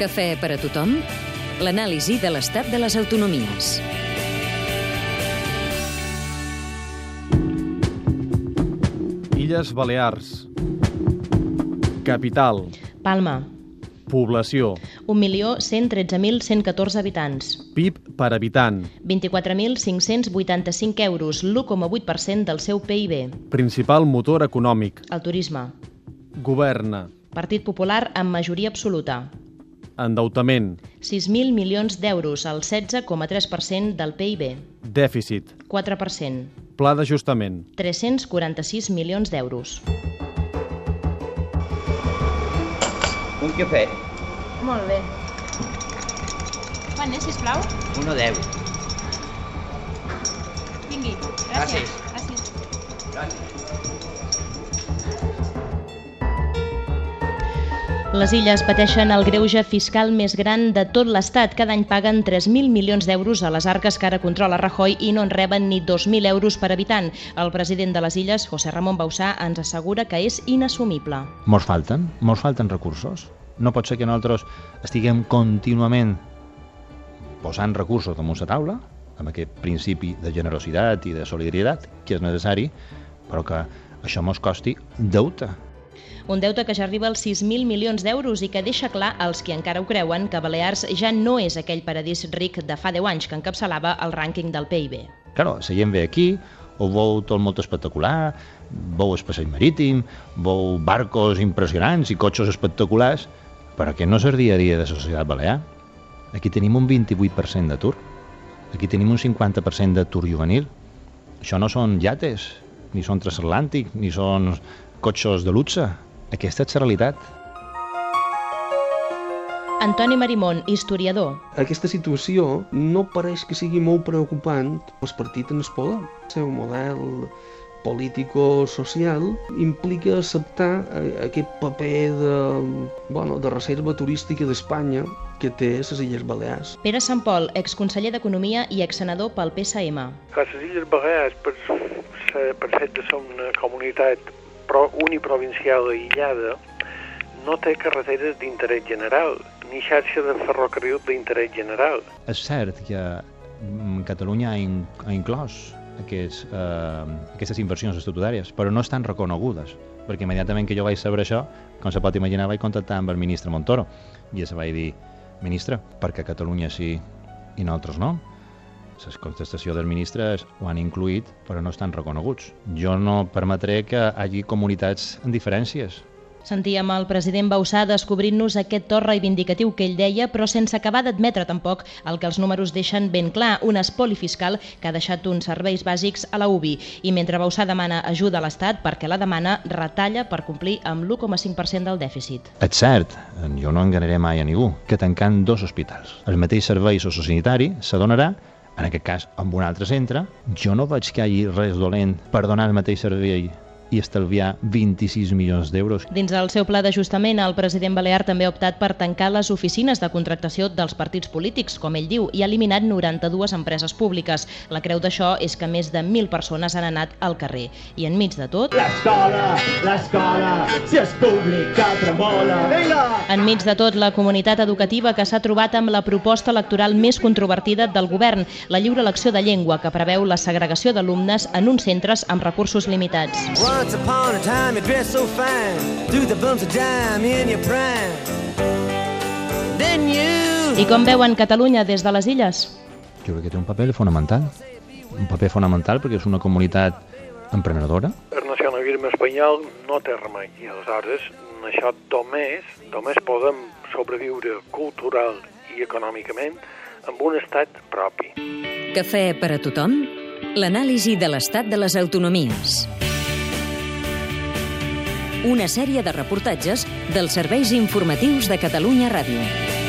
Cafè per a tothom? L'anàlisi de l'estat de les autonomies. Illes Balears. Capital. Palma, Població. 1.113.114 habitants. PIB per habitant. 24.585 euros, l'1,8% del seu PIB. Principal motor econòmic. El turisme. Governa. Partit Popular amb majoria absoluta. Endeutament. 6.000 milions d'euros, el 16,3% del PIB. Dèficit. 4%. Pla d'ajustament. 346 milions d'euros. Un cafè, Molt bé. Quant és, sisplau? 1,10. Vingui. Gràcies. Gràcies. Les illes pateixen el greuge fiscal més gran de tot l'Estat. Cada any paguen 3.000 milions d'euros a les arques que ara controla Rajoy i no en reben ni 2.000 euros per habitant. El president de les illes, José Ramon Bausà, ens assegura que és inassumible. Mos falten, mos falten recursos. No pot ser que nosaltres estiguem contínuament posant recursos damunt la taula, amb aquest principi de generositat i de solidaritat que és necessari, però que això mos costi deute. Un deute que ja arriba als 6.000 milions d'euros i que deixa clar als qui encara ho creuen que Balears ja no és aquell paradís ric de fa 10 anys que encapçalava el rànquing del PIB. Claro, la gent ve aquí, ho veu tot molt espectacular, veu el passeig marítim, veu barcos impressionants i cotxes espectaculars, però que no és el dia a dia de la societat balear. Aquí tenim un 28% d'atur. Aquí tenim un 50% d'atur juvenil. Això no són yates, ni són transatlàntics, ni són cotxes de luxe. Aquesta és la realitat. Antoni Marimón, historiador. Aquesta situació no pareix que sigui molt preocupant els partits en el poder. El seu model político-social implica acceptar eh, aquest paper de, bueno, de reserva turística d'Espanya que té les Illes Balears. Pere Sant Pol, exconseller d'Economia i exsenador pel PSM. A les Illes Balears, per, ser- per fet de ser una comunitat uniprovincial aïllada, no té carreteres d'interès general, ni xarxa de ferrocarril d'interès general. És cert que mm, Catalunya ha, in, ha inclòs aquests, eh, aquestes inversions estatutàries, però no estan reconegudes, perquè immediatament que jo vaig saber això, com se pot imaginar, vaig contactar amb el ministre Montoro, i se vaig dir, ministre, perquè Catalunya sí i nosaltres no? La contestació del ministre és ho han incluït, però no estan reconeguts. Jo no permetré que hi hagi comunitats amb diferències. Sentíem el president Bausà descobrint-nos aquest to reivindicatiu que ell deia, però sense acabar d'admetre tampoc el que els números deixen ben clar, un espoli fiscal que ha deixat uns serveis bàsics a la UBI. I mentre Bausà demana ajuda a l'Estat, perquè la demana retalla per complir amb l'1,5% del dèficit. És cert, jo no enganaré mai a ningú, que tancant dos hospitals, el mateix servei sociosanitari s'adonarà en aquest cas amb un altre centre, jo no veig que hi hagi res dolent per donar el mateix servei i estalviar 26 milions d'euros. Dins del seu pla d'ajustament, el president Balear també ha optat per tancar les oficines de contractació dels partits polítics, com ell diu, i ha eliminat 92 empreses públiques. La creu d'això és que més de 1.000 persones han anat al carrer. I enmig de tot... L'escola, l'escola, si és pública tremola. Vinga! Enmig de tot, la comunitat educativa que s'ha trobat amb la proposta electoral més controvertida del govern, la lliure elecció de llengua, que preveu la segregació d'alumnes en uns centres amb recursos limitats. Once upon a time you dressed so fine, threw the bumps of dime in your prime. Then you I com veuen Catalunya des de les illes? Jo crec que té un paper fonamental, un paper fonamental perquè és una comunitat emprenedora, nacionalisme espanyol no té remei i aleshores això només, només podem sobreviure cultural i econòmicament amb un estat propi. Cafè per a tothom? L'anàlisi de l'estat de les autonomies. Una sèrie de reportatges dels serveis informatius de Catalunya Ràdio.